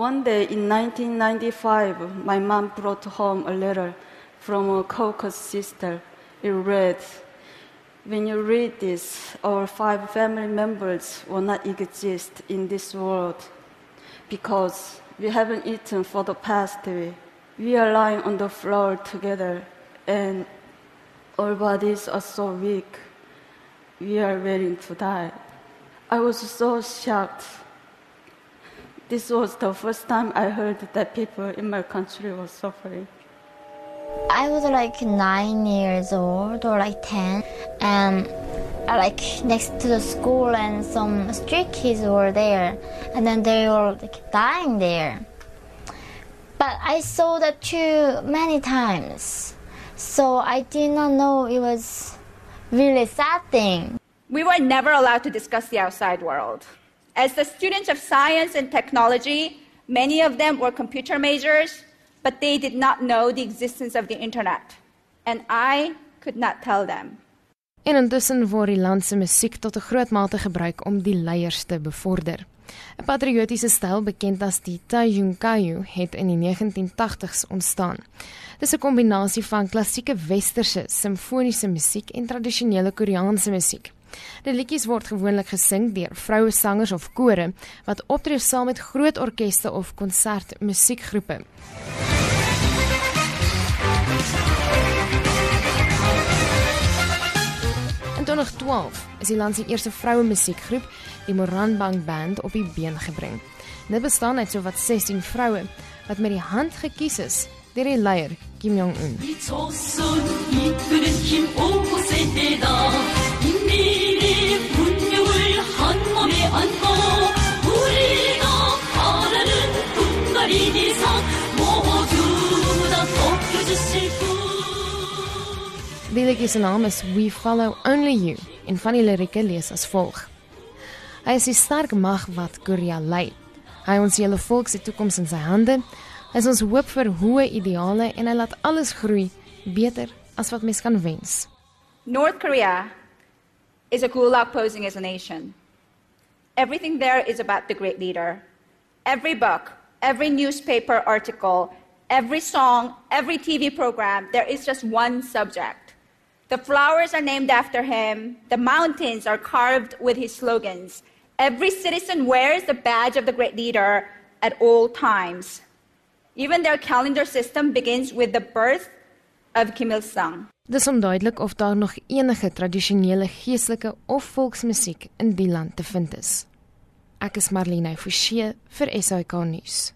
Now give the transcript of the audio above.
One day in 1995, my mom brought home a letter from a Caucasus sister. It read, When you read this, our five family members will not exist in this world because we haven't eaten for the past week. We are lying on the floor together and our bodies are so weak. We are waiting to die. I was so shocked. This was the first time I heard that people in my country were suffering. I was like nine years old or like ten, and uh, like next to the school, and some street kids were there, and then they were like dying there. But I saw that too many times, so I did not know it was really sad thing. We were never allowed to discuss the outside world. As the students of science and technology, many of them were computer majors, but they did not know the existence of the internet. And I could not tell them. En intussen word die land se musiek tot 'n groot mate gebruik om die leiers te bevorder. 'n Patriotiese styl bekend as die Taiyunkayu het in die 1980s ontstaan. Dis 'n kombinasie van klassieke westerse simfoniese musiek en tradisionele Koreaanse musiek. Die liedjies word gewoonlik gesing deur vroue sangers of kore wat optree saam met groot orkeste of konsertmusiekgroepe. In 2012 is die land se eerste vroue musiekgroep, die Moranbang Band, op die been gebring. Dit bestaan uit sowat 16 vroue wat met die hand gekies is deur die leier Kim Jong Un. Die liedjie se naam is We Follow Only You en van die lirieke lees as volg. Hy is die sterk mag wat Korea lei. Hy ons hele volk se toekoms in sy hande. Hy is ons hoop vir hoë ideale en hy laat alles groei beter as wat mens kan wens. North Korea is a gulag posing as a nation. Everything there is about the great leader. Every book, every newspaper article, every song, every TV program, there is just one subject The flowers are named after him. The mountains are carved with his slogans. Every citizen wears the badge of the great leader at all times. Even their calendar system begins with the birth of Kim Il Sung. Dis onduidelik of daar nog enige tradisionele geestelike of volksmusiek in die land te vind is. Ek is Marlene Forsie vir SAK nuus.